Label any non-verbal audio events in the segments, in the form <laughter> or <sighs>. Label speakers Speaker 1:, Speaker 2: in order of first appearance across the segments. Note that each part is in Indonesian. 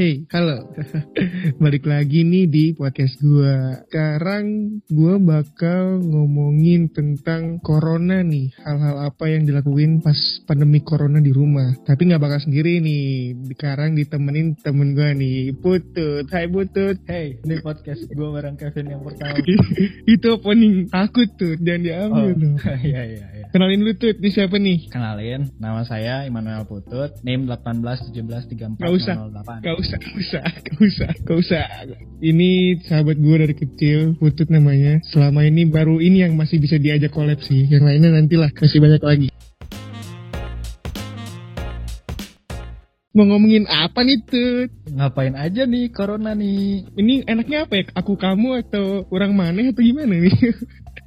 Speaker 1: Hey, halo. <laughs> Balik lagi nih di podcast gua. Sekarang gua bakal ngomongin tentang corona nih. Hal-hal apa yang dilakuin pas pandemi corona di rumah. Tapi nggak bakal sendiri nih. Sekarang ditemenin temen gua nih, Putut. Hai Putut.
Speaker 2: Hey, ini podcast gue bareng Kevin yang pertama. <laughs>
Speaker 1: Itu opening aku tuh, jangan diambil
Speaker 2: Oh,
Speaker 1: dong. <laughs>
Speaker 2: iya iya iya.
Speaker 1: Kenalin lu Tut, ini siapa nih?
Speaker 2: Kenalin, nama saya Immanuel Putut, NIM 18173408.
Speaker 1: Gak usah, gak usah, gak usah, gak usah, gak usah. Ini sahabat gue dari kecil, Putut namanya. Selama ini baru ini yang masih bisa diajak collab sih. Yang lainnya nantilah, masih banyak lagi. Mau ngomongin apa nih Tut?
Speaker 2: Ngapain aja nih corona nih?
Speaker 1: Ini enaknya apa ya? Aku kamu atau orang mana atau gimana nih?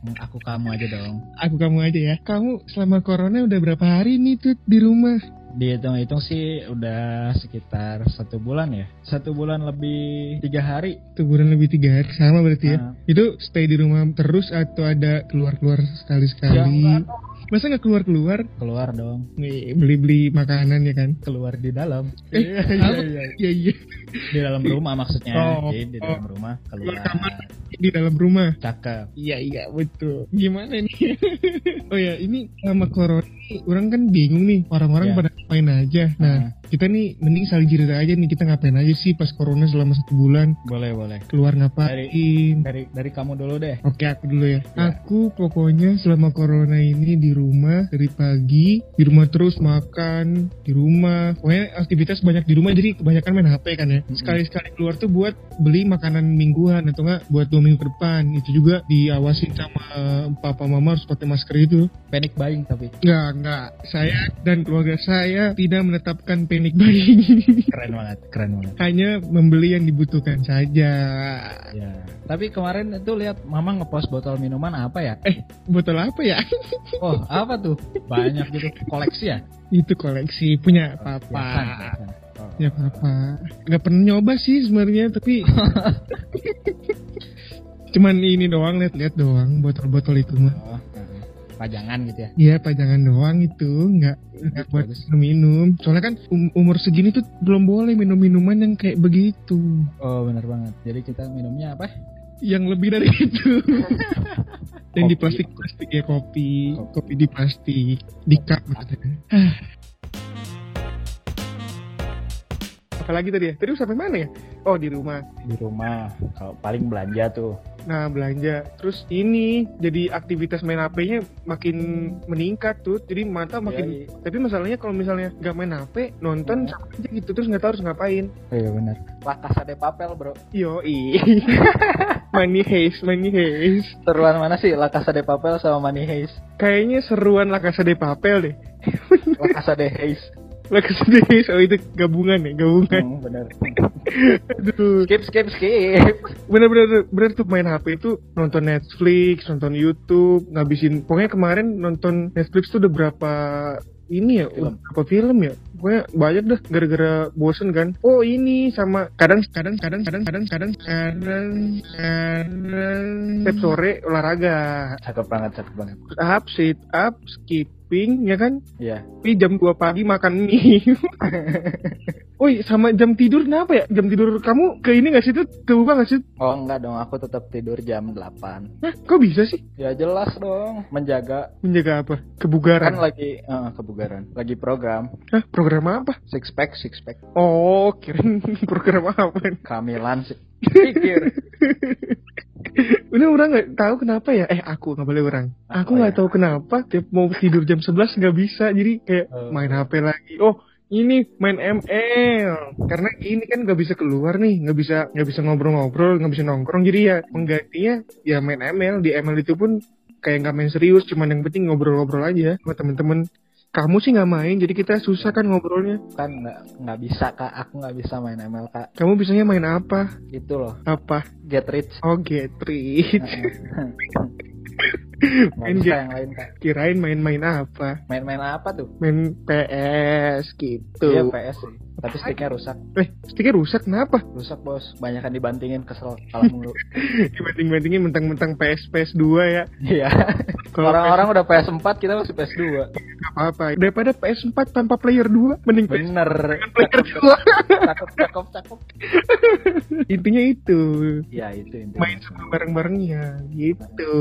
Speaker 2: Hmm, Aku kamu aja dong.
Speaker 1: Aku kamu aja ya. Kamu selama corona udah berapa hari nih Tut di rumah?
Speaker 2: Dihitung-hitung sih udah sekitar satu bulan ya. Satu bulan lebih tiga hari.
Speaker 1: Tuh bulan lebih tiga hari sama berarti ya?
Speaker 2: Ah.
Speaker 1: Itu stay di rumah terus atau ada keluar-keluar sekali-sekali?
Speaker 2: Ya, enggak.
Speaker 1: Masa nggak keluar-keluar?
Speaker 2: Keluar dong.
Speaker 1: Nih, beli-beli makanan ya kan?
Speaker 2: Keluar di dalam.
Speaker 1: Eh,
Speaker 2: iya,
Speaker 1: apa?
Speaker 2: iya, iya.
Speaker 1: Iya, iya.
Speaker 2: Di dalam rumah maksudnya.
Speaker 1: Oh,
Speaker 2: Jadi di dalam
Speaker 1: oh.
Speaker 2: rumah
Speaker 1: Keluar
Speaker 2: keluar.
Speaker 1: kamar. Di dalam rumah.
Speaker 2: Cakep.
Speaker 1: Iya, iya, betul. Gimana nih? <laughs> oh ya, ini sama corona orang kan bingung nih. Orang-orang
Speaker 2: Ya.
Speaker 1: pada ngapain aja. Nah,
Speaker 2: Ah.
Speaker 1: kita nih mending saling cerita aja nih. Kita ngapain aja sih pas corona selama satu bulan.
Speaker 2: Boleh boleh.
Speaker 1: Keluar ngapain.
Speaker 2: Dari dari kamu dulu deh.
Speaker 1: Oke aku dulu ya.
Speaker 2: Ya.
Speaker 1: Aku pokoknya selama corona ini di rumah dari pagi di rumah terus makan di rumah. Pokoknya aktivitas banyak di rumah jadi kebanyakan main HP kan ya. Sekali-sekali keluar tuh buat beli makanan mingguan atau enggak buat dua minggu ke depan. Itu juga diawasin sama papa mama harus pakai masker itu.
Speaker 2: Panic buying tapi
Speaker 1: Enggak, enggak. Saya dan keluarga saya tidak menetapkan panic buying. <laughs>
Speaker 2: keren banget, keren banget.
Speaker 1: Hanya membeli yang dibutuhkan saja.
Speaker 2: Ya. Tapi kemarin itu lihat mama ngepost botol minuman apa ya?
Speaker 1: Eh, botol apa ya? <laughs>
Speaker 2: Oh, apa tuh? Banyak gitu. Koleksi ya?
Speaker 1: itu koleksi punya
Speaker 2: Biasa,
Speaker 1: papa
Speaker 2: biasa. Oh.
Speaker 1: ya papa nggak pernah nyoba sih sebenarnya tapi <laughs> cuman ini doang lihat-lihat doang botol-botol itu mah
Speaker 2: Oh. Pajangan gitu ya.
Speaker 1: Iya pajangan doang itu nggak nggak buat
Speaker 2: Bagus.
Speaker 1: minum soalnya kan um- umur segini tuh belum boleh minum minuman yang kayak begitu
Speaker 2: Oh, benar banget. Jadi kita minumnya apa?
Speaker 1: yang lebih dari itu <laughs> dan di plastik plastik ya kopi
Speaker 2: Kopi.
Speaker 1: kopi di plastik di cup <sighs> apalagi tadi ya tadi sampai mana ya oh di rumah
Speaker 2: Di rumah. Kalau paling belanja tuh.
Speaker 1: Nah belanja Terus ini Jadi aktivitas main HP-nya Makin meningkat tuh Jadi mata makin
Speaker 2: Iya,
Speaker 1: Tapi masalahnya kalau misalnya Gak main HP Nonton
Speaker 2: Iya.
Speaker 1: sama aja gitu Terus gak tahu harus ngapain
Speaker 2: Oh, iya benar. La Casa de Papel, Bro.
Speaker 1: Yoi <laughs> Money Haze Money Haze
Speaker 2: Seruan mana sih La Casa de Papel sama Money Heist?
Speaker 1: Kayaknya seruan La Casa de Papel deh
Speaker 2: La Casa de Heist.
Speaker 1: De Haze Oh itu gabungan ya Gabungan
Speaker 2: Hmm, benar.
Speaker 1: Aduh
Speaker 2: Skip, skip, skip.
Speaker 1: Bener-bener bener tuh main HP itu Nonton Netflix Nonton Youtube Ngabisin Pokoknya kemarin nonton Netflix tuh udah berapa ini ya
Speaker 2: Film.
Speaker 1: berapa film ya pokoknya banyak dah gara-gara bosen kan oh ini sama kadang kadang kadang kadang kadang kadang kadang kadang setiap sore olahraga
Speaker 2: Cakep banget, cakep banget.
Speaker 1: Sit up sit up skipping ya kan
Speaker 2: Iya.
Speaker 1: tapi jam 2 pagi makan mie <laughs> Woi sama jam tidur kenapa ya jam tidur kamu ke ini gak sih tuh keubah gak sih
Speaker 2: Oh enggak dong, aku tetap tidur jam 8
Speaker 1: Hah, kok bisa sih
Speaker 2: Ya jelas dong, menjaga
Speaker 1: menjaga apa
Speaker 2: kan
Speaker 1: kebugaran
Speaker 2: lagi eh, kebugaran, lagi program
Speaker 1: Hah, program apa
Speaker 2: six pack six pack
Speaker 1: oh kirain <laughs> program apa
Speaker 2: kehamilan sih. <laughs> Pikir.
Speaker 1: Udah orang nggak tahu kenapa ya. Eh aku nggak boleh orang. Aku nggak
Speaker 2: ya?
Speaker 1: tahu kenapa. Tiap mau tidur jam 11 nggak bisa. Jadi kayak
Speaker 2: Oh.
Speaker 1: main HP lagi. Oh ini main ML. Karena ini kan nggak bisa keluar nih. Nggak bisa nggak bisa ngobrol-ngobrol. Nggak bisa nongkrong. Jadi ya menggantinya ya main ML. Di ML itu pun kayak nggak main serius. Cuman yang penting ngobrol-ngobrol aja sama temen-temen. Kamu sih nggak main. Jadi kita susah kan ngobrolnya.
Speaker 2: kan nggak nggak bisa kak, aku nggak bisa main ML kak.
Speaker 1: Kamu bisanya main apa?
Speaker 2: Itu loh,
Speaker 1: Apa?
Speaker 2: get rich.
Speaker 1: Oh get rich. <laughs> <laughs> Main game.
Speaker 2: yang lain kak.
Speaker 1: Kirain main-main apa?
Speaker 2: Main-main apa tuh?
Speaker 1: Main PS gitu.
Speaker 2: Iya PS sih. Tapi sticknya rusak.
Speaker 1: Eh, sticknya rusak kenapa?
Speaker 2: Rusak bos. Banyak kan dibantingin kesel kalah mulu. <laughs>
Speaker 1: Dibanding-bandingin mentang-mentang PS PS2 ya.
Speaker 2: Iya.
Speaker 1: Kalau
Speaker 2: Orang-orang udah PS4 kita masih PS2.
Speaker 1: PS nggak apa-apa. Daripada PS4 tanpa player 2, mending PS
Speaker 2: Bener.
Speaker 1: player
Speaker 2: Cakep,
Speaker 1: 2.
Speaker 2: cakep, cakep, cakep. <laughs>
Speaker 1: Intinya itu.
Speaker 2: Ya itu intinya.
Speaker 1: main sama bareng-barengnya gitu.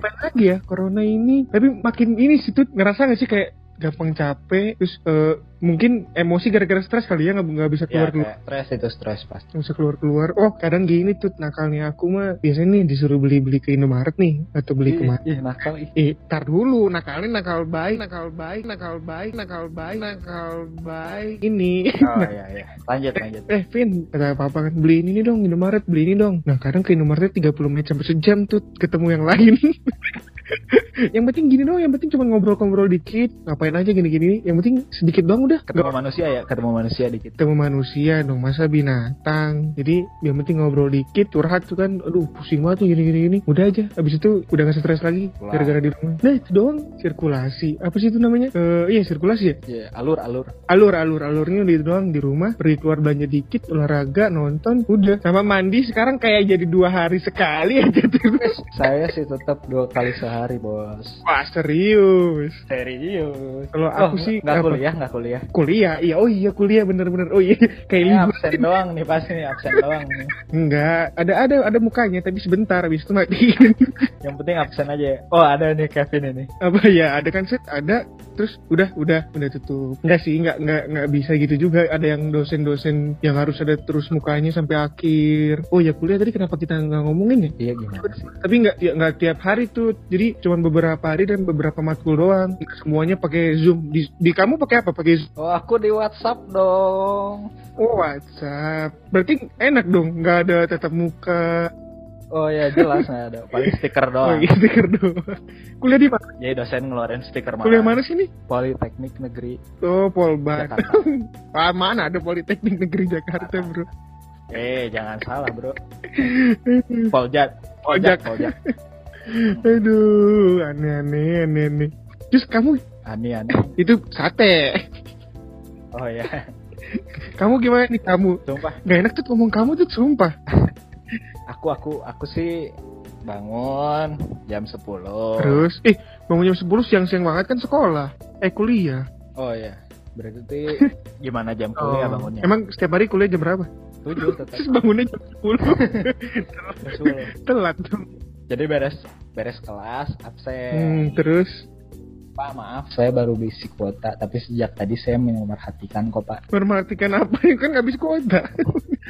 Speaker 1: Apa lagi ya corona ini? Tapi makin ini sih tuh ngerasa gak sih kayak gampang capek terus eh, mungkin emosi gara-gara stres kali ya nggak bisa
Speaker 2: Ya,
Speaker 1: keluar keluar
Speaker 2: kayak stres itu stres pasti.
Speaker 1: nggak bisa keluar keluar oh kadang gini tuh nakalnya aku mah biasanya nih disuruh beli beli ke Indomaret nih atau beli ke mana
Speaker 2: Ih, ih, nakal ih.
Speaker 1: Eh, tar dulu, nakalin nakal baik, nakal baik, nakal baik, nakal baik, nakal baik. Ini.
Speaker 2: Oh <laughs> iya iya. Lanjut lanjut.
Speaker 1: Eh, Vin, kata papa kan beli ini dong, Indomaret, beli ini dong. Nah, kadang ke Indomaret 30 menit sampai sejam tuh ketemu yang lain. <laughs> yang penting gini doang, yang penting cuma ngobrol-ngobrol dikit, ngapain aja gini-gini. Yang penting sedikit doang udah.
Speaker 2: Ketemu
Speaker 1: Nggak
Speaker 2: manusia ya, ketemu manusia dikit.
Speaker 1: ketemu manusia dong, masa binatang. Jadi yang penting ngobrol dikit, curhat tuh kan, aduh pusing banget tuh gini-gini gini. Udah aja, habis itu udah gak stres lagi gara-gara di rumah. Nah itu doang, sirkulasi. Apa sih itu namanya? Eh iya sirkulasi ya.
Speaker 2: Iya, alur alur.
Speaker 1: Alur alur alurnya di doang di rumah, pergi keluar belanja dikit, olahraga, nonton, udah. Sama mandi sekarang kayak jadi dua hari sekali <laughs> aja terus.
Speaker 2: Saya sih tetap dua kali sehari bos.
Speaker 1: Wah serius.
Speaker 2: Serius.
Speaker 1: Kalau aku
Speaker 2: Oh,
Speaker 1: sih
Speaker 2: nggak kuliah nggak kuliah.
Speaker 1: Kuliah, iya oh iya kuliah bener-bener. Oh iya <laughs> kayak
Speaker 2: Ini
Speaker 1: libur.
Speaker 2: absen doang nih pasti nih absen doang nih.
Speaker 1: Enggak, ada ada ada mukanya tapi sebentar habis itu mati. <laughs>
Speaker 2: Yang penting absen aja. ya. Oh ada nih Kevin ini.
Speaker 1: apa ya ada kan set ada terus udah udah udah tutup enggak sih enggak enggak enggak bisa gitu juga ada yang dosen-dosen yang harus ada terus mukanya sampai akhir oh ya kuliah tadi kenapa kita nggak ngomongin ya
Speaker 2: Iya gimana sih?
Speaker 1: tapi nggak ya, nggak tiap hari tuh jadi cuma beberapa hari dan beberapa matkul doang semuanya pakai zoom di, di kamu pakai apa pakai zoom
Speaker 2: Oh aku di WhatsApp dong.
Speaker 1: oh WhatsApp berarti enak dong nggak ada tatap muka
Speaker 2: Oh ya jelas nggak ada. Paling stiker
Speaker 1: oh
Speaker 2: doang.
Speaker 1: iya stiker doang kuliah di mana
Speaker 2: Jadi dosen ngeluarin stiker mana?
Speaker 1: kuliah mana sih nih
Speaker 2: Politeknik Negeri
Speaker 1: oh Polban
Speaker 2: Jakarta. <laughs>
Speaker 1: ah mana ada Politeknik Negeri Jakarta bro
Speaker 2: eh jangan salah bro. Poljak.
Speaker 1: Poljak.
Speaker 2: Poljak.
Speaker 1: Aduh, aneh-aneh, aneh-aneh. Terus kamu
Speaker 2: Ani ani.
Speaker 1: itu sate.
Speaker 2: Oh ya.
Speaker 1: Kamu gimana nih kamu?
Speaker 2: Sumpah.
Speaker 1: Gak enak tuh ngomong kamu tuh sumpah.
Speaker 2: Aku aku aku sih bangun jam 10
Speaker 1: Terus, eh bangun jam 10 siang-siang banget kan sekolah. Eh kuliah.
Speaker 2: Oh ya. Berarti <laughs> gimana jam kuliah
Speaker 1: Oh,
Speaker 2: bangunnya?
Speaker 1: Emang setiap hari kuliah jam berapa?
Speaker 2: Tujuh tetap. <laughs>
Speaker 1: Terus bangunnya jam 10.
Speaker 2: Betul. <laughs>
Speaker 1: Telat.
Speaker 2: Jadi beres beres kelas absen.
Speaker 1: Hmm, terus
Speaker 2: Pak maaf saya baru bisi kuota tapi sejak tadi saya memerhatikan kok Pak.
Speaker 1: memperhatikan apa? <laughs> kan habis kuota.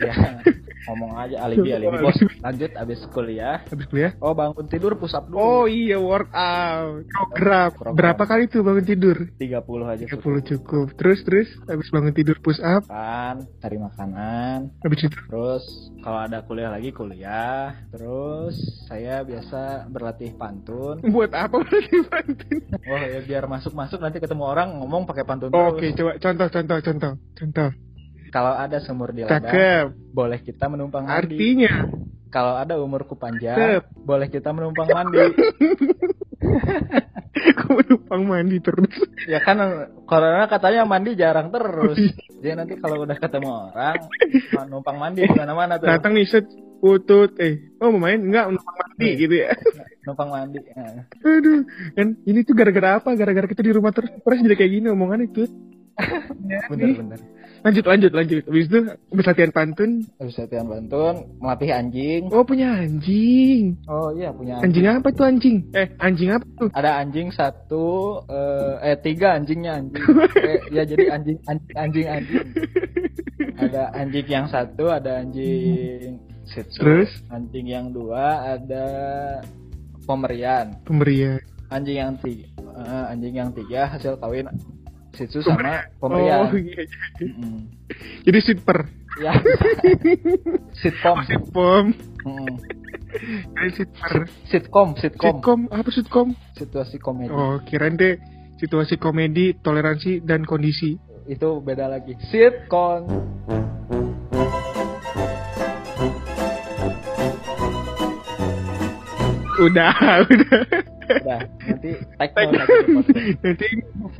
Speaker 2: Ya ngomong aja alibi alibi bos. Lanjut abis kuliah.
Speaker 1: habis kuliah.
Speaker 2: Oh bangun tidur push up dulu.
Speaker 1: Oh iya workout program.
Speaker 2: Program.
Speaker 1: Berapa kali tuh bangun tidur?
Speaker 2: 30 aja
Speaker 1: 30 cukup. Terus terus habis bangun tidur push up,
Speaker 2: Makan, cari makanan,
Speaker 1: habis itu
Speaker 2: terus kalau ada kuliah lagi kuliah, terus saya biasa berlatih pantun.
Speaker 1: buat apa berarti Bantin?
Speaker 2: Oh ya biar masuk-masuk nanti ketemu orang ngomong pakai pantun
Speaker 1: Oke,
Speaker 2: terus.
Speaker 1: coba contoh contoh contoh contoh.
Speaker 2: Kalau ada sumur di ladang,
Speaker 1: Cakep.
Speaker 2: boleh kita menumpang mandi.
Speaker 1: Artinya
Speaker 2: Kalau ada umurku panjang,
Speaker 1: Cakep.
Speaker 2: boleh kita menumpang mandi. <laughs>
Speaker 1: kamu numpang mandi terus.
Speaker 2: ya kan corona katanya mandi jarang terus. Jadi nanti kalau udah ketemu orang, numpang mandi di mana-mana tuh.
Speaker 1: Datang nih set putut eh oh mau main enggak numpang mandi
Speaker 2: Iya.
Speaker 1: gitu ya.
Speaker 2: Numpang mandi. Nah.
Speaker 1: Aduh, kan ini tuh gara-gara apa? Gara-gara kita di rumah terus terus jadi kayak gini omongan itu. <laughs>
Speaker 2: Bener-bener.
Speaker 1: Lanjut lanjut lanjut. Habis itu habis latihan pantun.
Speaker 2: Habis latihan pantun, melatih anjing.
Speaker 1: Oh punya anjing.
Speaker 2: Oh iya punya anjing.
Speaker 1: Anjing apa tuh anjing? Eh anjing apa tuh?
Speaker 2: Ada anjing satu, eh, eh tiga anjingnya anjing. eh, ya jadi anjing anjing anjing anjing. Ada anjing yang satu, ada anjing Tzu.
Speaker 1: Terus?
Speaker 2: Anjing yang dua ada pemberian.
Speaker 1: Pemberian.
Speaker 2: Anjing yang tiga, eh, anjing yang tiga hasil kawin Tzu sama pemberian.
Speaker 1: Oh iya. iya.
Speaker 2: Mm-mm.
Speaker 1: Jadi super.
Speaker 2: Ya. <laughs> sitcom.
Speaker 1: Sitcom.
Speaker 2: Mm.
Speaker 1: Kayak super.
Speaker 2: Sitcom, sitcom.
Speaker 1: Sitcom apa sitcom?
Speaker 2: Situasi komedi.
Speaker 1: Oh, kirain deh situasi komedi, toleransi dan kondisi.
Speaker 2: Itu beda lagi. Sitcom.
Speaker 1: Udah, <laughs> udah.
Speaker 2: Udah, nanti tag lagi.
Speaker 1: Nanti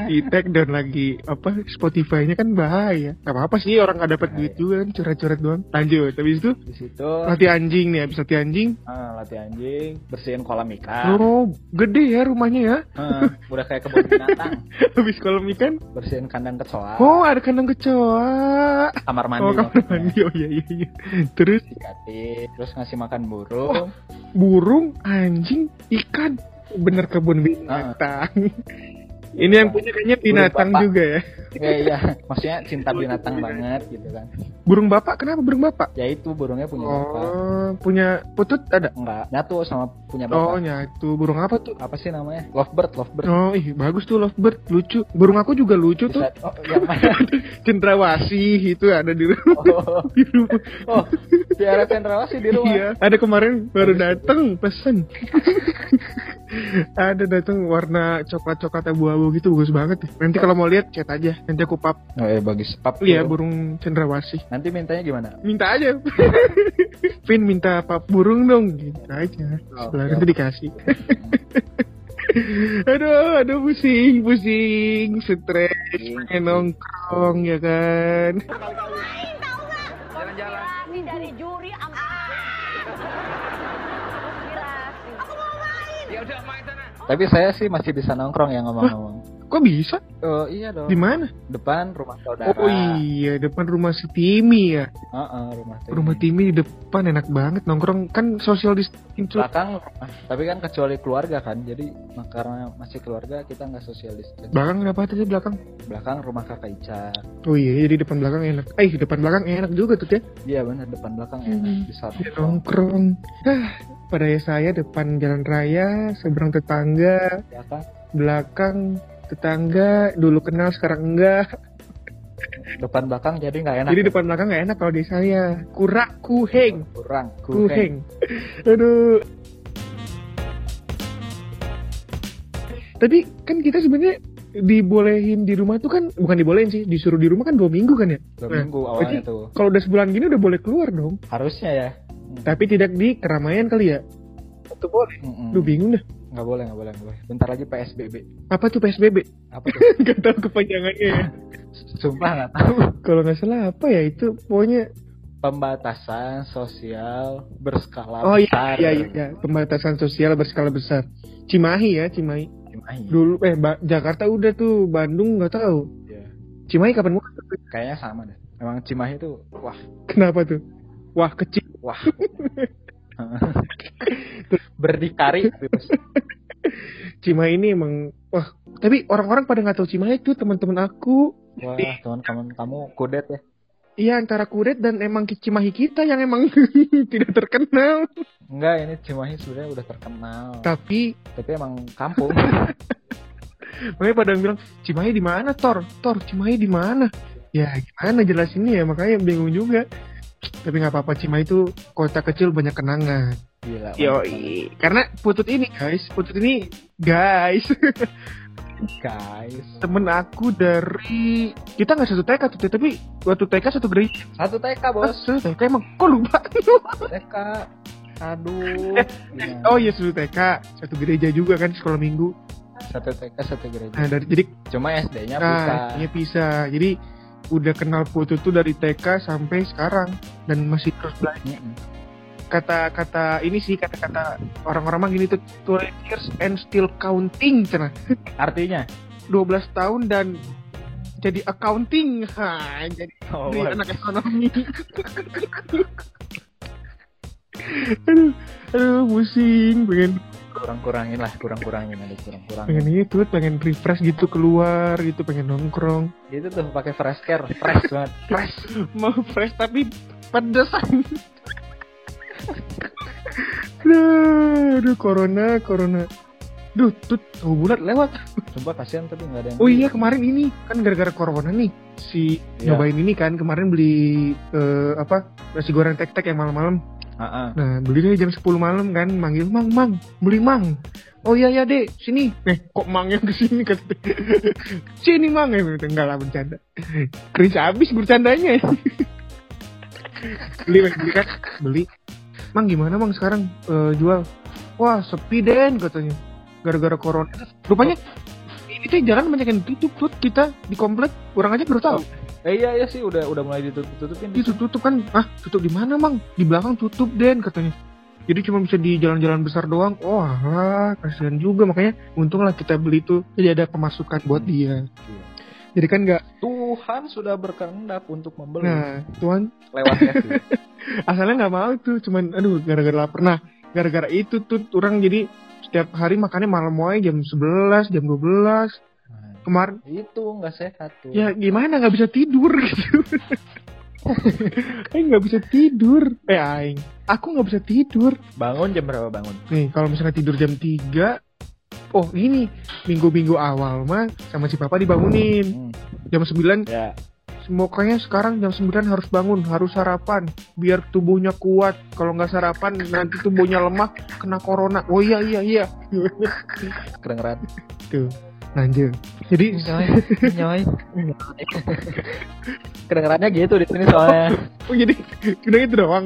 Speaker 1: di tag dan lagi apa Spotify-nya kan bahaya. Gak apa-apa sih orang nggak dapat duit juga kan curhat-curhat doang. Lanjut. Habis itu
Speaker 2: Di situ
Speaker 1: latih anjing nih, habis latih anjing.
Speaker 2: ah, latih anjing, bersihin kolam ikan.
Speaker 1: Oh, gede ya rumahnya ya.
Speaker 2: Ah, udah kayak kebun binatang. <laughs>
Speaker 1: Habis kolam ikan.
Speaker 2: Bersihin kandang kecoa,
Speaker 1: Oh, ada kandang kecoa.
Speaker 2: kamar mandi.
Speaker 1: Oh, kamar mandi. Oh iya iya iya. Terus
Speaker 2: Dikatin, terus ngasih makan burung.
Speaker 1: burung, anjing, ikan. Bener kebun binatang. <laughs> Ini yang punya kayaknya binatang
Speaker 2: bapak.
Speaker 1: juga ya.
Speaker 2: Ya iya, maksudnya cinta binatang banget gitu kan.
Speaker 1: Burung bapak, kenapa burung bapak?
Speaker 2: Ya itu burungnya punya bapak.
Speaker 1: Oh, punya putut ada?
Speaker 2: Enggak, nyatu sama punya
Speaker 1: Oh,
Speaker 2: bapak.
Speaker 1: nyatu. Burung apa tuh?
Speaker 2: Apa sih namanya? Lovebird, lovebird.
Speaker 1: Oh, ih, bagus tuh lovebird, lucu. Burung aku juga lucu tuh.
Speaker 2: Bisa- oh, yang mana? <laughs>
Speaker 1: Cendrawasih itu ada di rumah.
Speaker 2: Oh, <laughs>
Speaker 1: Di rumah.
Speaker 2: oh, piara cendrawasih di rumah.
Speaker 1: Iya, ada kemarin baru datang pesen. <laughs> ada datang warna coklat-coklat abu-abu gitu bagus banget. ya. Nanti kalau mau lihat chat aja. Nanti aku pap.
Speaker 2: Oh, eh, bagus. Pap
Speaker 1: Iya, burung cendrawasih.
Speaker 2: Nanti mintanya gimana?
Speaker 1: Minta aja. <laughs> Pin minta pap burung dong gitu aja.
Speaker 2: Oh,
Speaker 1: Setelah
Speaker 2: siap.
Speaker 1: nanti dikasih. <laughs> aduh, aduh pusing, pusing, stres, pengen nongkrong ya kan.
Speaker 3: Inspirasi dari juri sama Inspirasi. Aku mau main.
Speaker 2: Tapi saya sih masih bisa nongkrong ya ngomong-ngomong.
Speaker 1: Kok bisa?
Speaker 2: Oh iya dong.
Speaker 1: Di mana?
Speaker 2: Depan rumah saudara.
Speaker 1: Oh iya, depan rumah si Timi ya.
Speaker 2: Heeh, rumah Timi.
Speaker 1: Rumah Timi di depan enak banget nongkrong kan social distancing.
Speaker 2: belakang tapi kan kecuali keluarga kan jadi karena masih keluarga kita nggak sosialis
Speaker 1: Belakang apa tadi belakang?
Speaker 2: belakang rumah kakak Ica
Speaker 1: Oh iya, jadi depan belakang enak. Eh, depan belakang enak juga tuh ya.
Speaker 2: iya benar depan belakang
Speaker 1: Hmm.
Speaker 2: enak bisa
Speaker 1: Bisa
Speaker 2: nongkrong
Speaker 1: nongkrong. Ah, pada saya depan jalan raya, seberang tetangga,
Speaker 2: belakang
Speaker 1: belakang tetangga, dulu kenal sekarang enggak.
Speaker 2: depan belakang jadi nggak enak
Speaker 1: Jadi
Speaker 2: ya?
Speaker 1: depan belakang nggak enak kalau di saya. Kurak kuheng.
Speaker 2: kurang kuheng
Speaker 1: Kuheng. Aduh. Tapi kan kita sebenarnya dibolehin di rumah tuh kan bukan dibolehin sih disuruh di rumah kan dua minggu kan ya
Speaker 2: dua
Speaker 1: Nah,
Speaker 2: minggu awalnya tuh
Speaker 1: kalau udah sebulan gini udah boleh keluar dong
Speaker 2: harusnya ya
Speaker 1: tapi tidak di keramaian kali ya itu boleh
Speaker 2: Mm-mm.
Speaker 1: lu bingung dah
Speaker 2: nggak boleh nggak boleh nggak boleh. Bentar lagi psbb
Speaker 1: apa tuh psbb
Speaker 2: apa tuh? <laughs>
Speaker 1: Gak tahu kepanjangannya ya. <laughs>
Speaker 2: Sumpah nggak tahu.
Speaker 1: Kalau nggak salah apa ya itu? Pokoknya
Speaker 2: pembatasan sosial berskala
Speaker 1: oh iya
Speaker 2: besar.
Speaker 1: iya iya iya. pembatasan sosial berskala besar. Cimahi ya Cimahi.
Speaker 2: Cimahi.
Speaker 1: dulu eh Ba- Jakarta udah tuh Bandung nggak tahu.
Speaker 2: Iya.
Speaker 1: Cimahi kapan mulai?
Speaker 2: Kayaknya sama deh. Emang Cimahi tuh wah.
Speaker 1: Kenapa tuh? Wah kecil.
Speaker 2: Wah <laughs> berdikari. Terus
Speaker 1: Cimahi ini emang wah tapi orang-orang pada nggak tahu Cimahi tuh teman-teman aku.
Speaker 2: Wah teman-teman kamu kudet ya.
Speaker 1: Iya antara kuret dan emang Cimahi kita yang emang <laughs> tidak terkenal.
Speaker 2: Enggak ini Cimahi sebenarnya udah terkenal.
Speaker 1: Tapi
Speaker 2: tapi emang kampung. <laughs>
Speaker 1: Makanya pada bilang Cimahi di mana Tor? Tor Cimahi di mana? Ya gimana jelasinnya ya? Makanya bingung juga tapi nggak apa-apa Cimahi itu kota kecil banyak kenangan
Speaker 2: gila
Speaker 1: Yoi. Karena putut ini guys, putut ini guys, <laughs>
Speaker 2: guys
Speaker 1: temen aku dari kita nggak satu TK tuh, tapi waktu TK satu gereja.
Speaker 2: satu TK bos
Speaker 1: satu TK emang kok lupa?
Speaker 2: TK aduh
Speaker 1: Eh,
Speaker 2: Gimana?
Speaker 1: oh iya satu TK, satu gereja juga kan sekolah minggu.
Speaker 2: satu TK satu gereja
Speaker 1: Nah dari jadi
Speaker 2: cuma SD-nya bisa
Speaker 1: nah, ini bisa. Jadi udah kenal putut tuh dari TK sampai sekarang dan masih terus belajar. Kata-kata ini sih kata-kata orang-orang mah gini tuh 12 years and still counting cenah. <laughs>
Speaker 2: artinya?
Speaker 1: 12 tahun dan jadi accounting. <laughs> Ha jadi
Speaker 2: oh,
Speaker 1: jadi anak ekonomi. <laughs> Aduh aduh pusing pengen
Speaker 2: kurang-kurangin lah kurang-kurangin ada kurang-kurangin.
Speaker 1: Pengen itu pengen refresh gitu keluar gitu pengen nongkrong.
Speaker 2: Itu tuh pakai fresh care fresh banget. <laughs>
Speaker 1: Fresh. Mau fresh tapi pedesan. Aduh, aduh corona corona. Duh, tuh tahu bulat lewat.
Speaker 2: sumpah kasihan tapi nggak ada yang
Speaker 1: Oh iya kemarin ini kan gara-gara corona nih si
Speaker 2: Iya.
Speaker 1: nyobain ini kan kemarin beli eh, apa nasi goreng tek-tek yang malam-malam
Speaker 2: Ah.
Speaker 1: Nah, belinya jam 10 malam kan, manggil Mang, Mang, beli Mang. Oh iya ya dek, sini. Eh, kok Mang yang ke sini kata <laughs> dia. Sini Mang, ya enggak lah bercanda. Keris habis bercandanya. <laughs> beli, beli kan, beli. Mang gimana Mang sekarang eh, jual? Wah sepi Den katanya. gara-gara corona rupanya ini tuh jalan banyak yang ditutup tuh kita di komplek orang aja baru tahu
Speaker 2: Eh, iya iya sih udah udah mulai ditutup tutupin.
Speaker 1: ditutup tutup kan? Ah tutup di mana mang? Di belakang tutup den katanya. Jadi cuma bisa di jalan-jalan besar doang. Oh alah kasihan juga. Makanya untung lah kita beli tuh jadi ada pemasukan buat dia.
Speaker 2: Iya.
Speaker 1: jadi kan nggak
Speaker 2: Tuhan sudah berkehendak untuk membeli.
Speaker 1: Nah tuan
Speaker 2: lewat Kevin. <laughs>
Speaker 1: asalnya nggak mau tuh cuman aduh gara-gara lapar. Nah gara-gara itu tuh orang jadi setiap hari makannya malam wae jam 11 jam 12
Speaker 2: Nah,
Speaker 1: kemarin
Speaker 2: itu nggak sehat tuh.
Speaker 1: ya gimana nggak bisa tidur gitu Aing nggak bisa tidur eh Aing aku nggak bisa tidur
Speaker 2: Bangun jam berapa bangun?
Speaker 1: nih kalau misalnya tidur jam 3 oh ini minggu-minggu awal mah sama si papa dibangunin
Speaker 2: Hmm,
Speaker 1: jam 9
Speaker 2: ya.
Speaker 1: Pokoknya sekarang jam 9 harus bangun, harus sarapan biar tubuhnya kuat. Kalau nggak sarapan nanti tubuhnya lemah kena corona. Oh iya iya iya.
Speaker 2: Kedengeran.
Speaker 1: Tuh, lanjut. Jadi
Speaker 2: nyoy. <laughs> Kedengerannya gitu di sini soalnya.
Speaker 1: oh jadi udah itu doang.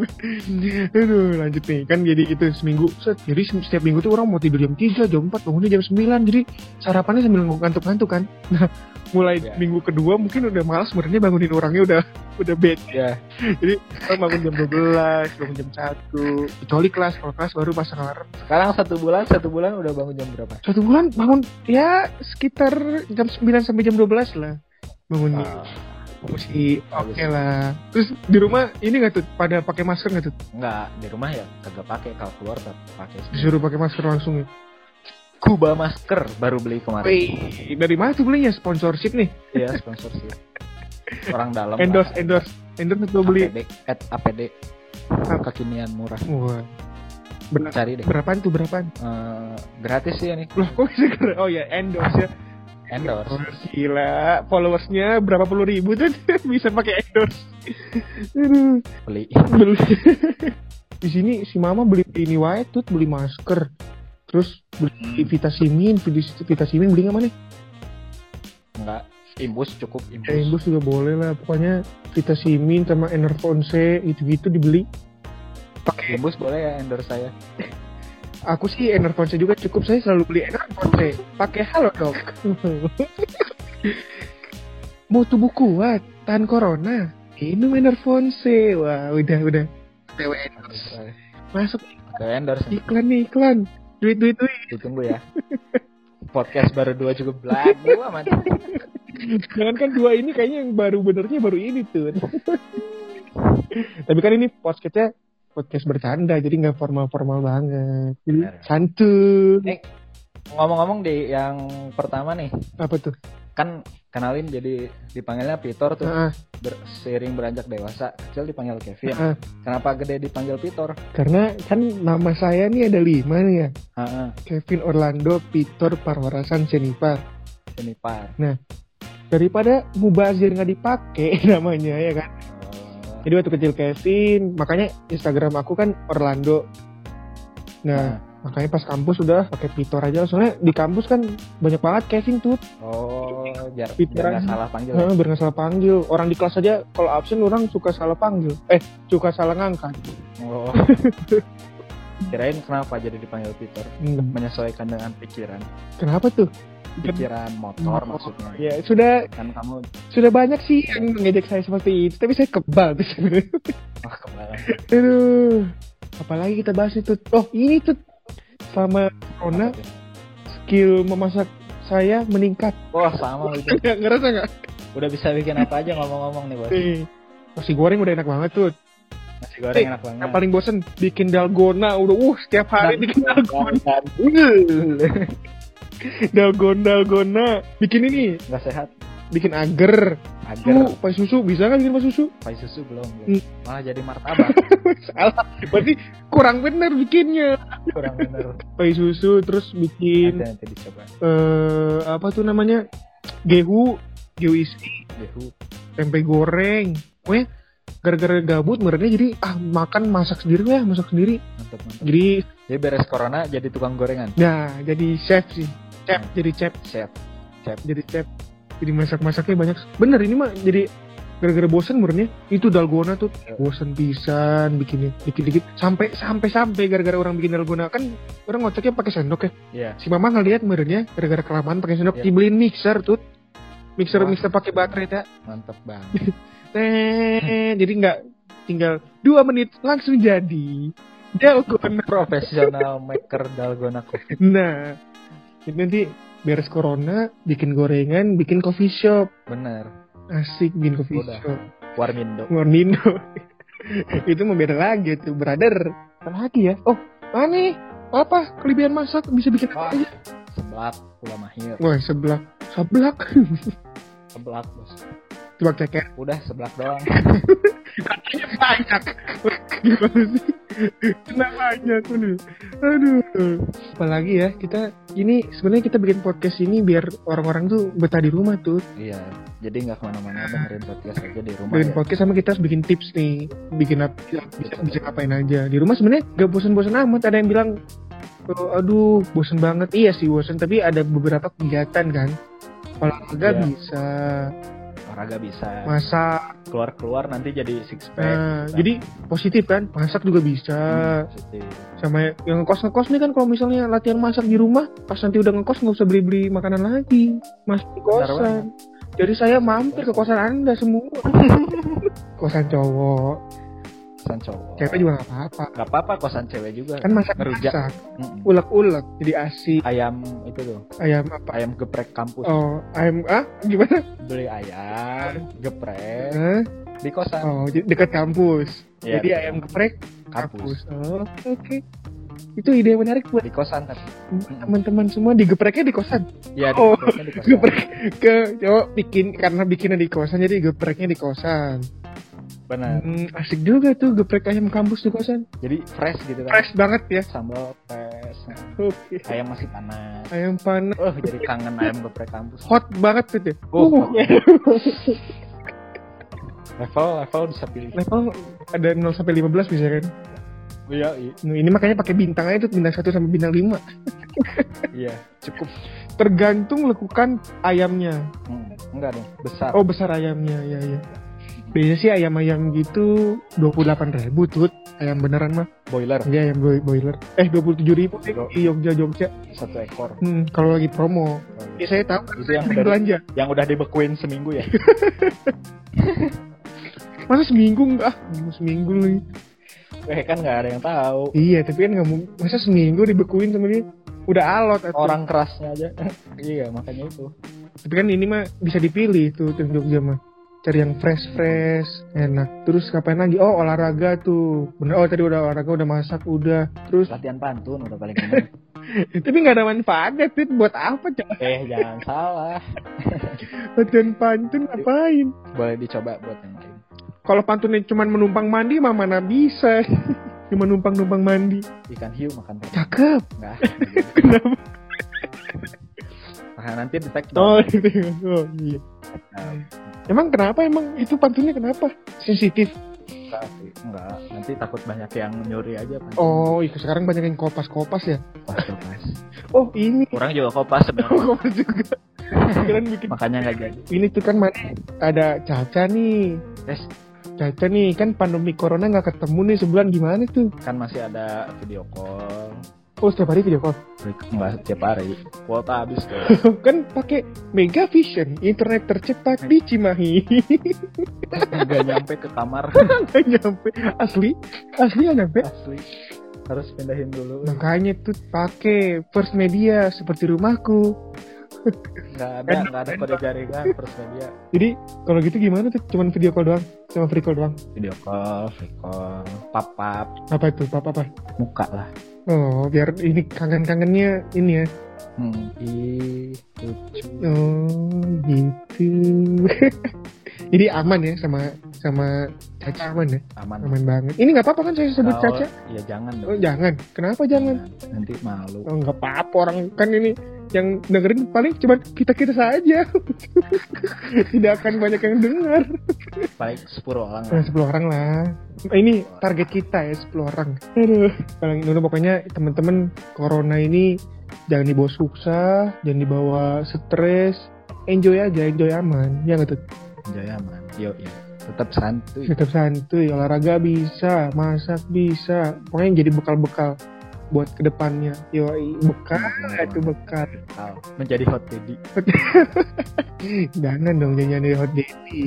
Speaker 1: Aduh, lanjut nih. Kan jadi itu seminggu. Set. Jadi se- setiap minggu tuh orang mau tidur jam 3, jam 4, bangunnya jam 9. Jadi sarapannya sambil ngantuk-ngantuk kan. Nah, mulai
Speaker 2: Ya.
Speaker 1: minggu kedua mungkin udah malas sebenarnya bangunin orangnya udah udah bed.
Speaker 2: Ya.
Speaker 1: Jadi orang bangun jam 12, bangun jam 1. Kecuali kelas, kalau kelas baru pasang alarm.
Speaker 2: Sekarang satu bulan, satu bulan udah bangun jam berapa?
Speaker 1: Satu bulan bangun ya sekitar jam 9 sampai jam 12 lah bangunnya.
Speaker 2: Ah,
Speaker 1: Masih oke
Speaker 2: bagus.
Speaker 1: lah. Terus di rumah ini nggak tuh pada pakai masker nggak tuh?
Speaker 2: enggak, di rumah ya kagak pakai kalau keluar pakai.
Speaker 1: Disuruh pakai masker langsung ya.
Speaker 2: Kuba masker baru beli kemarin.
Speaker 1: Wih, dari mana tuh belinya? Sponsorship nih.
Speaker 2: Iya, sponsorship. Orang dalam.
Speaker 1: Endorse,
Speaker 2: lah.
Speaker 1: endorse, endorse atau beli.
Speaker 2: APD, at APD. Kekinian murah.
Speaker 1: Wah. Ber-
Speaker 2: Cari deh.
Speaker 1: berapaan tuh berapaan?
Speaker 2: Eh, gratis sih ini.
Speaker 1: Loh kok bisa keren? Oh ya endorse ya.
Speaker 2: Endorse.
Speaker 1: Oh, gila, followersnya berapa puluh ribu tuh <laughs> bisa pakai endorse.
Speaker 2: Beli.
Speaker 1: beli <laughs> di sini si mama beli ini wae tuh beli masker terus beli
Speaker 2: Hmm.
Speaker 1: vitamin vitamin beli nggak mana
Speaker 2: Enggak. Imbus cukup imbus.
Speaker 1: eh Imbus juga boleh lah pokoknya vitamin sama Enervon C gitu gitu dibeli pakai
Speaker 2: Imbus boleh ya endorse saya. <laughs>
Speaker 1: aku sih Enervon C juga cukup saya selalu beli Enervon C pakai halo dok <laughs> mau tubuh kuat tahan corona minum Enervon C wah udah udah TWN masuk
Speaker 2: endorse.
Speaker 1: iklan nih iklan duit duit duit
Speaker 2: Ditunggu ya. Podcast baru dua juga belagu amat. <laughs>
Speaker 1: Jangan kan dua ini kayaknya yang baru benernya baru ini tuh. Tapi kan ini podcastnya podcast bercanda jadi nggak formal-formal banget. Jadi santun.
Speaker 2: Eh. Ngomong-ngomong di yang pertama nih,
Speaker 1: Apa tuh?
Speaker 2: kan kenalin jadi dipanggilnya Pitor tuh
Speaker 1: Ah,
Speaker 2: ber, seiring beranjak dewasa kecil dipanggil Kevin
Speaker 1: ah.
Speaker 2: kenapa gede dipanggil Pitor
Speaker 1: karena kan nama saya nih ada lima nih ya.
Speaker 2: Heeh,
Speaker 1: Kevin Orlando, Pitor Parwarasan Senipar.
Speaker 2: ini par
Speaker 1: Daripada mubazir nggak dipakai <laughs> namanya ya kan. Jadi waktu kecil Kevin, makanya Instagram aku kan Orlando. Nah, makanya pas kampus udah pakai Pitor aja. Soalnya di kampus kan banyak banget Kevin tuh
Speaker 2: oh biar
Speaker 1: Pitor
Speaker 2: biar salah panggil ya.
Speaker 1: Heeh, biar nggak salah panggil. Orang di kelas aja kalau absen orang suka salah panggil. Eh suka salah ngangkat.
Speaker 2: Oh. <laughs> Kirain kenapa jadi dipanggil Pitor
Speaker 1: Hmm,
Speaker 2: menyesuaikan dengan pikiran.
Speaker 1: Kenapa tuh
Speaker 2: pikiran motor maksudnya
Speaker 1: ya sudah
Speaker 2: kan kamu
Speaker 1: sudah banyak sih yang mengejek saya seperti itu tapi saya kebal tuh sebenarnya
Speaker 2: wah kemarin
Speaker 1: aduh apalagi kita bahas itu oh ini tuh selama corona skill memasak saya meningkat
Speaker 2: wah sama itu
Speaker 1: Nggak ngerasa nggak
Speaker 2: udah bisa bikin apa aja ngomong-ngomong nih bos
Speaker 1: nasi goreng udah enak banget tuh
Speaker 2: nasi goreng
Speaker 1: Eh,
Speaker 2: enak banget
Speaker 1: yang paling bosen bikin dalgona udah uh setiap hari bikin dalgona dalgona dalgona bikin ini.
Speaker 2: Nggak sehat.
Speaker 1: Bikin agar.
Speaker 2: Agar.
Speaker 1: Lu pai susu. Bisa kan bikin pai susu?
Speaker 2: Pai susu belum.
Speaker 1: Hmm.
Speaker 2: malah jadi martabak. <laughs>
Speaker 1: Salah. Berarti kurang bener bikinnya.
Speaker 2: Kurang bener.
Speaker 1: Pai susu terus bikin
Speaker 2: nanti nanti dicoba.
Speaker 1: eh apa tuh namanya? Gehu. Gehu isi.
Speaker 2: Yehu.
Speaker 1: tempe goreng. Pokoknya gara-gara gabut merenya jadi ah makan masak sendiri ya masak sendiri.
Speaker 2: Mantap mantap.
Speaker 1: Jadi
Speaker 2: jadi beres corona jadi tukang gorengan.
Speaker 1: Nah jadi chef sih
Speaker 2: Hmm.
Speaker 1: jadi chef
Speaker 2: chef
Speaker 1: jadi chef jadi masak-masaknya banyak bener ini mah jadi gara-gara bosan murnya itu dalgona tuh bosan pisan bikinnya dikit-dikit sampai sampai sampai gara-gara orang bikin dalgona kan orang ngocoknya pakai sendok ya
Speaker 2: Iya.
Speaker 1: si mama ngeliat murnya gara-gara kelamaan pakai sendok
Speaker 2: Iya.
Speaker 1: dibeliin mixer tuh mixer
Speaker 2: Wah.
Speaker 1: mixer pakai baterai tak
Speaker 2: Mantep banget. <laughs>
Speaker 1: Teh, jadi nggak tinggal dua menit langsung jadi <laughs> dalgona
Speaker 2: Profesional maker dalgona coffee.
Speaker 1: nah ini nanti beres corona bikin gorengan bikin coffee shop
Speaker 2: Bener.
Speaker 1: asik bikin coffee
Speaker 2: Udah.
Speaker 1: shop
Speaker 2: Warmindo.
Speaker 1: Warnindo <laughs> itu mau beda lagi tuh brother apa lagi ya oh mana apa kelebihan masak bisa bikin
Speaker 2: Wah.
Speaker 1: apa aja
Speaker 2: Seblak, pula mahir.
Speaker 1: wah seblak seblak <laughs>
Speaker 2: Seblak, bos.
Speaker 1: coba ceker
Speaker 2: Udah seblak doang. <laughs>
Speaker 1: banyak. Gimana sih kenapa banyak nih aduh. Apalagi ya kita ini sebenarnya kita bikin podcast ini biar orang-orang tuh betah di rumah tuh.
Speaker 2: Iya. Jadi nggak ke mana-mana dengerin podcast aja di rumah
Speaker 1: bikin
Speaker 2: ya.
Speaker 1: podcast sama kita harus bikin tips nih bikin apa bisa, bisa ngapain aja. Di rumah sebenarnya gak bosan-bosan amat ada yang bilang "Oh, aduh bosan banget. Iya sih bosan tapi ada beberapa kegiatan kan. Olahraga
Speaker 2: Iya.
Speaker 1: bisa
Speaker 2: Olahraga bisa.
Speaker 1: masak.
Speaker 2: Keluar-keluar nanti jadi six pack.
Speaker 1: nah, jadi positif kan? Masak juga bisa.
Speaker 2: Hmm, positif.
Speaker 1: sama yang ngekos ngekos nih kan kalau misalnya latihan masak di rumah pas nanti udah ngekos nggak usah beli beli makanan lagi. Masih di kosan. Jadi saya mampir ke kosan anda semua. <laughs> Kosan cowok
Speaker 2: Kosan cowok.
Speaker 1: cewek juga nggak apa-apa
Speaker 2: Gak apa-apa kosan cewek juga.
Speaker 1: kan masak masak ulek-ulek jadi asi
Speaker 2: Ayam itu tuh.
Speaker 1: ayam apa
Speaker 2: Ayam geprek kampus.
Speaker 1: oh ayam ah gimana
Speaker 2: Beli ayam geprek
Speaker 1: Hah?
Speaker 2: di kosan.
Speaker 1: oh dekat kampus
Speaker 2: Iya,
Speaker 1: jadi
Speaker 2: di
Speaker 1: ayam geprek
Speaker 2: kampus.
Speaker 1: kampus oh oke itu ide yang menarik buat
Speaker 2: Di kosan tapi.
Speaker 1: teman-teman semua digepreknya di kosan
Speaker 2: di
Speaker 1: Oh,
Speaker 2: di kosan.
Speaker 1: geprek ke cowok bikin karena bikinnya di kosan jadi gepreknya di kosan
Speaker 2: Benar.
Speaker 1: Hmm, asik juga tuh geprek ayam kampus di kosan
Speaker 2: Jadi fresh gitu kan.
Speaker 1: fresh banget ya
Speaker 2: Sambal fresh.
Speaker 1: oke
Speaker 2: Ayam masih panas.
Speaker 1: ayam panas
Speaker 2: Oh, jadi kangen ayam geprek kampus.
Speaker 1: hot banget tuh tuh
Speaker 2: Oh,
Speaker 1: Uh, <laughs>
Speaker 2: Level level bisa pilih.
Speaker 1: level ada 0 sampai 15 bisa kan
Speaker 2: Iya, iya.
Speaker 1: Nah, ini makanya pakai bintang aja tuh bintang 1 sampai bintang 5 <laughs>
Speaker 2: Iya, cukup.
Speaker 1: tergantung lekukan ayamnya
Speaker 2: Hmm, enggak dong, besar.
Speaker 1: oh besar ayamnya ya ya biasanya sih ayam-ayam gitu 28 ribu tuh ayam beneran mah
Speaker 2: Boiler
Speaker 1: Iya ayam boi- boiler eh 27 ribu
Speaker 2: Bro.
Speaker 1: di Jogja Jogja
Speaker 2: satu ekor.
Speaker 1: hmm, kalau lagi promo ya saya tahu
Speaker 2: Itu yang udah,
Speaker 1: belanja
Speaker 2: yang udah dibekuin seminggu ya. <laughs>
Speaker 1: masa seminggu enggak seminggu lagi
Speaker 2: Eh kan nggak ada yang tahu.
Speaker 1: iya tapi kan nggak mau masa seminggu dibekuin sama dia udah alot atuh.
Speaker 2: Orang kerasnya aja. <laughs> iya, makanya itu.
Speaker 1: tapi kan ini mah bisa dipilih tuh di Jogja mah cari yang fresh fresh enak. Terus kapan lagi? Oh olahraga tuh. Bener oh tadi udah olahraga udah masak udah. Terus
Speaker 2: Latihan pantun udah paling <laughs> benar.
Speaker 1: tapi nggak ada manfaatnya tuh buat apa coba
Speaker 2: eh, jangan salah. <laughs>
Speaker 1: latihan pantun ngapain?
Speaker 2: Boleh dicoba buat yang lain.
Speaker 1: kalau pantunnya cuma menumpang mandi mah mana bisa? <laughs> Cuma numpang numpang mandi.
Speaker 2: Ikan hiu makan.
Speaker 1: Cakep.
Speaker 2: Enggak.
Speaker 1: kenapa
Speaker 2: Nah, nanti di tag
Speaker 1: oh <laughs> gitu oh iya
Speaker 2: Nah,
Speaker 1: emang kenapa emang itu pantunnya kenapa sensitif
Speaker 2: enggak sih. Enggak. Nanti takut banyak yang nyuri aja kan.
Speaker 1: oh iya sekarang banyak yang kopas kopas ya
Speaker 2: Kopas kopas. <laughs>
Speaker 1: oh ini
Speaker 2: Orang juga kopas sebenarnya. <laughs>
Speaker 1: kopas juga kalian bikin
Speaker 2: Makanya nggak jadi.
Speaker 1: ini tuh kan mana ada Caca nih
Speaker 2: Yes.
Speaker 1: Caca nih kan pandemi corona nggak ketemu nih sebulan gimana tuh
Speaker 2: Kan masih ada video call.
Speaker 1: Oh setiap hari video call?
Speaker 2: Enggak setiap hari. Kuota habis tuh. <laughs>
Speaker 1: kan pakai Mega Vision internet tercepat di Cimahi.
Speaker 2: Nggak nyampe ke kamar. <laughs>
Speaker 1: nggak nyampe. Asli? Asli nggak nyampe?
Speaker 2: Asli. Harus pindahin dulu.
Speaker 1: makanya tuh pakai First Media seperti rumahku.
Speaker 2: Nggak ada, nggak ada kode jaringan first media.
Speaker 1: jadi kalau gitu gimana tuh? Cuman video call doang? Sama free call doang?
Speaker 2: Video call, free call, pap-pap,
Speaker 1: apa itu? Apa apa?
Speaker 2: Muka lah.
Speaker 1: Oh biar ini kangen-kangennya ini ya
Speaker 2: Hmm.
Speaker 1: Oh gitu <laughs> jadi aman ya sama sama Caca aman ya
Speaker 2: Aman.
Speaker 1: aman banget ini nggak apa-apa kan saya sebut Caca
Speaker 2: Ya jangan
Speaker 1: oh
Speaker 2: dong.
Speaker 1: jangan kenapa jangan
Speaker 2: Nanti malu.
Speaker 1: oh nggak apa-apa orang kan ini yang dengerin paling cuma kita kita saja <laughs> tidak akan banyak yang dengar
Speaker 2: Paling 10 orang
Speaker 1: Nah,
Speaker 2: lah.
Speaker 1: 10 orang lah. Ini target kita ya 10 orang. Aduh. Paling dulu pokoknya teman-teman corona ini jangan dibawa susah, jangan dibawa stres. Enjoy aja, enjoy aman. Ya nggak tuh?
Speaker 2: enjoy aman yuk yuk tetap santuy
Speaker 1: tetap santuy olahraga bisa masak bisa pokoknya jadi bekal-bekal buat ke depannya. Yoi bekal itu bekal.
Speaker 2: Wow, menjadi hot daddy. <laughs>
Speaker 1: Jangan dong jangan jadi hot daddy.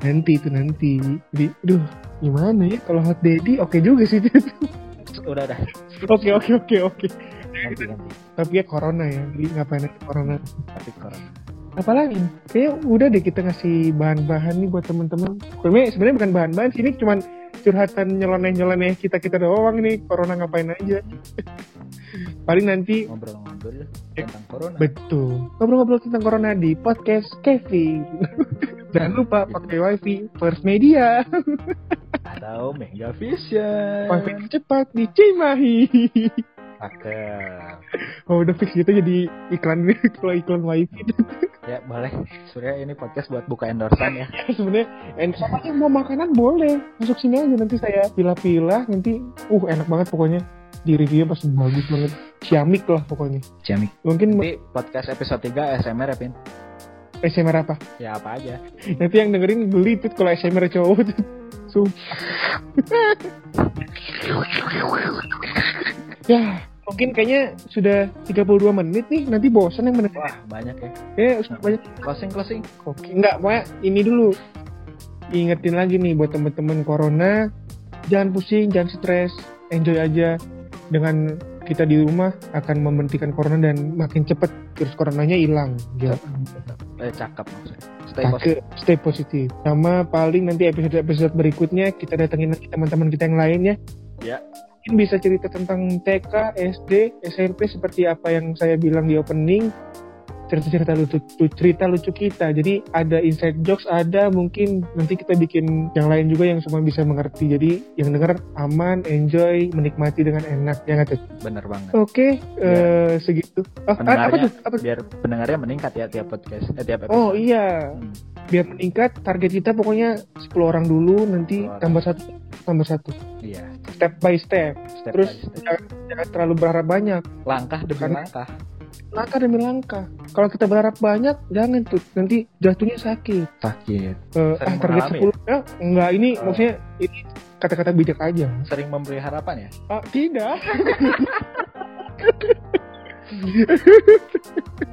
Speaker 1: Nanti itu nanti. Jadi aduh gimana ya? Kalau hot daddy oke juga sih. <laughs>
Speaker 2: Udah dah
Speaker 1: oke oke oke oke. Tapi ya corona ya. Jadi ngapain aja corona?
Speaker 2: Tapi corona.
Speaker 1: Apalagi? Kayak udah deh kita ngasih bahan-bahan nih buat temen-temen sebenarnya sebenarnya bukan bahan-bahan sini cuman curhatan nyeleneh-nyeleneh kita kita doang nih corona ngapain aja. <laughs> Paling nanti
Speaker 2: ngobrol-ngobrol tentang corona.
Speaker 1: betul. Ngobrol-ngobrol tentang corona di podcast Kevin. <laughs> Jangan lupa pakai wifi first media. <laughs>
Speaker 2: Atau Mega Vision.
Speaker 1: Wifi cepat di Cimahi
Speaker 2: Pakai.
Speaker 1: oh udah fix gitu jadi iklan kalau iklan wifi
Speaker 2: ya boleh. Surya ini podcast buat buka endorsan ya. <laughs>
Speaker 1: Sebenarnya sama yang mau makanan boleh. Masuk sini aja nanti saya pilah-pilah nanti uh enak banget pokoknya. Di review pasti bagus banget. Ciamik lah pokoknya.
Speaker 2: Jamik
Speaker 1: mungkin
Speaker 2: nanti podcast episode 3 ASMR ya Pin?
Speaker 1: SMR apa?
Speaker 2: Ya apa aja. <laughs>
Speaker 1: Nanti yang dengerin beli tuh kalau SMR cowok tuh Sumpah. <laughs> ya mungkin kayaknya sudah 32 menit nih nanti bosan yang mendengar
Speaker 2: wah banyak ya
Speaker 1: ya sudah banyak
Speaker 2: closing closing
Speaker 1: Oke, enggak, pokoknya ini dulu. Ingetin lagi nih buat temen-temen corona, jangan pusing, jangan stres, enjoy aja. Dengan kita di rumah akan membentikan corona dan makin cepet virus coronanya hilang. Gitu.
Speaker 2: eh cakep maksudnya stay positive
Speaker 1: Stay, positif. Sama paling nanti episode-episode berikutnya kita datengin teman-teman kita yang lain ya.
Speaker 2: Ya.
Speaker 1: Mungkin bisa cerita tentang TK, SD, SMP seperti apa yang saya bilang di opening. Cerita-cerita lucu, cerita lucu kita. Jadi ada inside jokes, ada mungkin nanti kita bikin yang lain juga yang semua bisa mengerti. Jadi yang denger aman, enjoy, menikmati dengan enak. Ya nggak tuh?
Speaker 2: bener banget
Speaker 1: Oke, eh, segitu. Oh, apa tuh? Apa tuh?
Speaker 2: biar pendengarnya meningkat ya tiap podcast eh, tiap episode
Speaker 1: Oh iya,
Speaker 2: Hmm.
Speaker 1: biar meningkat target kita pokoknya 10 orang dulu nanti
Speaker 2: 10 orang.
Speaker 1: tambah satu tambah satu
Speaker 2: iya
Speaker 1: step by step.
Speaker 2: Step
Speaker 1: terus
Speaker 2: by step.
Speaker 1: jangan, jangan terlalu berharap banyak.
Speaker 2: Langkah demi
Speaker 1: Karena-
Speaker 2: langkah.
Speaker 1: langkah demi langkah. Kalau kita berharap banyak jangan tuh nanti jatuhnya sakit.
Speaker 2: Sakit.
Speaker 1: Eh, ah target 10 ya? Enggak ini
Speaker 2: Oh.
Speaker 1: maksudnya ini kata-kata bijak aja.
Speaker 2: Sering memberi harapan ya?
Speaker 1: Ah tidak. <laughs>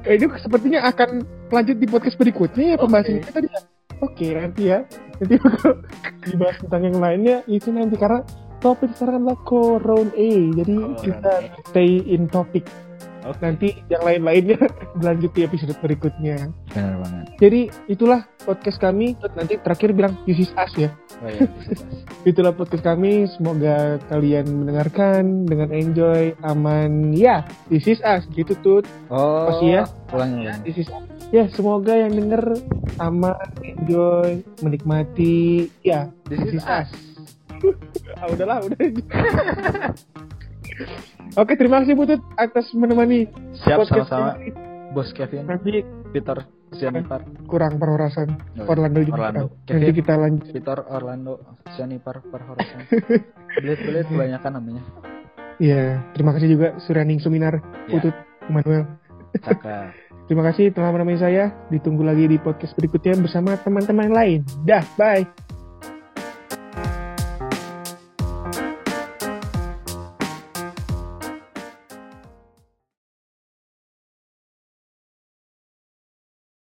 Speaker 1: Eh, ini sepertinya akan lanjut di podcast berikutnya ya pembahasan kita tadi. Oke nanti ya. Nanti bakal <laughs> dibahas tentang yang lainnya. Itu nanti karena topik sekarang adalah corona. A jadi kita
Speaker 2: A.
Speaker 1: stay in topik
Speaker 2: oke.
Speaker 1: Nanti yang lain-lainnya <laughs> lanjut di episode berikutnya.
Speaker 2: Benar banget.
Speaker 1: Jadi itulah podcast kami. Nanti terakhir bilang this is us ya.
Speaker 2: Oh iya <laughs>
Speaker 1: itulah podcast kami. Semoga kalian mendengarkan dengan enjoy aman. Ya this is us. Gitu tuh
Speaker 2: oh
Speaker 1: Masih ya?
Speaker 2: ulang ulang
Speaker 1: This is ya semoga yang denger aman, enjoy, menikmati. Ya,
Speaker 2: this is us <laughs>
Speaker 1: ah, udahlah, udah. Oke, terima kasih Butut atas menemani
Speaker 2: siap sama-sama bos Kevin
Speaker 1: Nanti
Speaker 2: Peter Sianipar
Speaker 1: kurang perorasan
Speaker 2: Oh,
Speaker 1: Orlando juga.
Speaker 2: Orlando.
Speaker 1: Nanti
Speaker 2: Kevin.
Speaker 1: kita lanjut.
Speaker 2: Peter Orlando Sianipar Perhorosan <laughs> belit-belit kebanyakan namanya
Speaker 1: Ya, terima kasih juga Suraning Suminar,
Speaker 2: Ya.
Speaker 1: Butut Immanuel.
Speaker 2: cakep <laughs>
Speaker 1: Terima kasih telah menemani saya. Ditunggu lagi di podcast berikutnya bersama teman-teman lain. Dah, bye.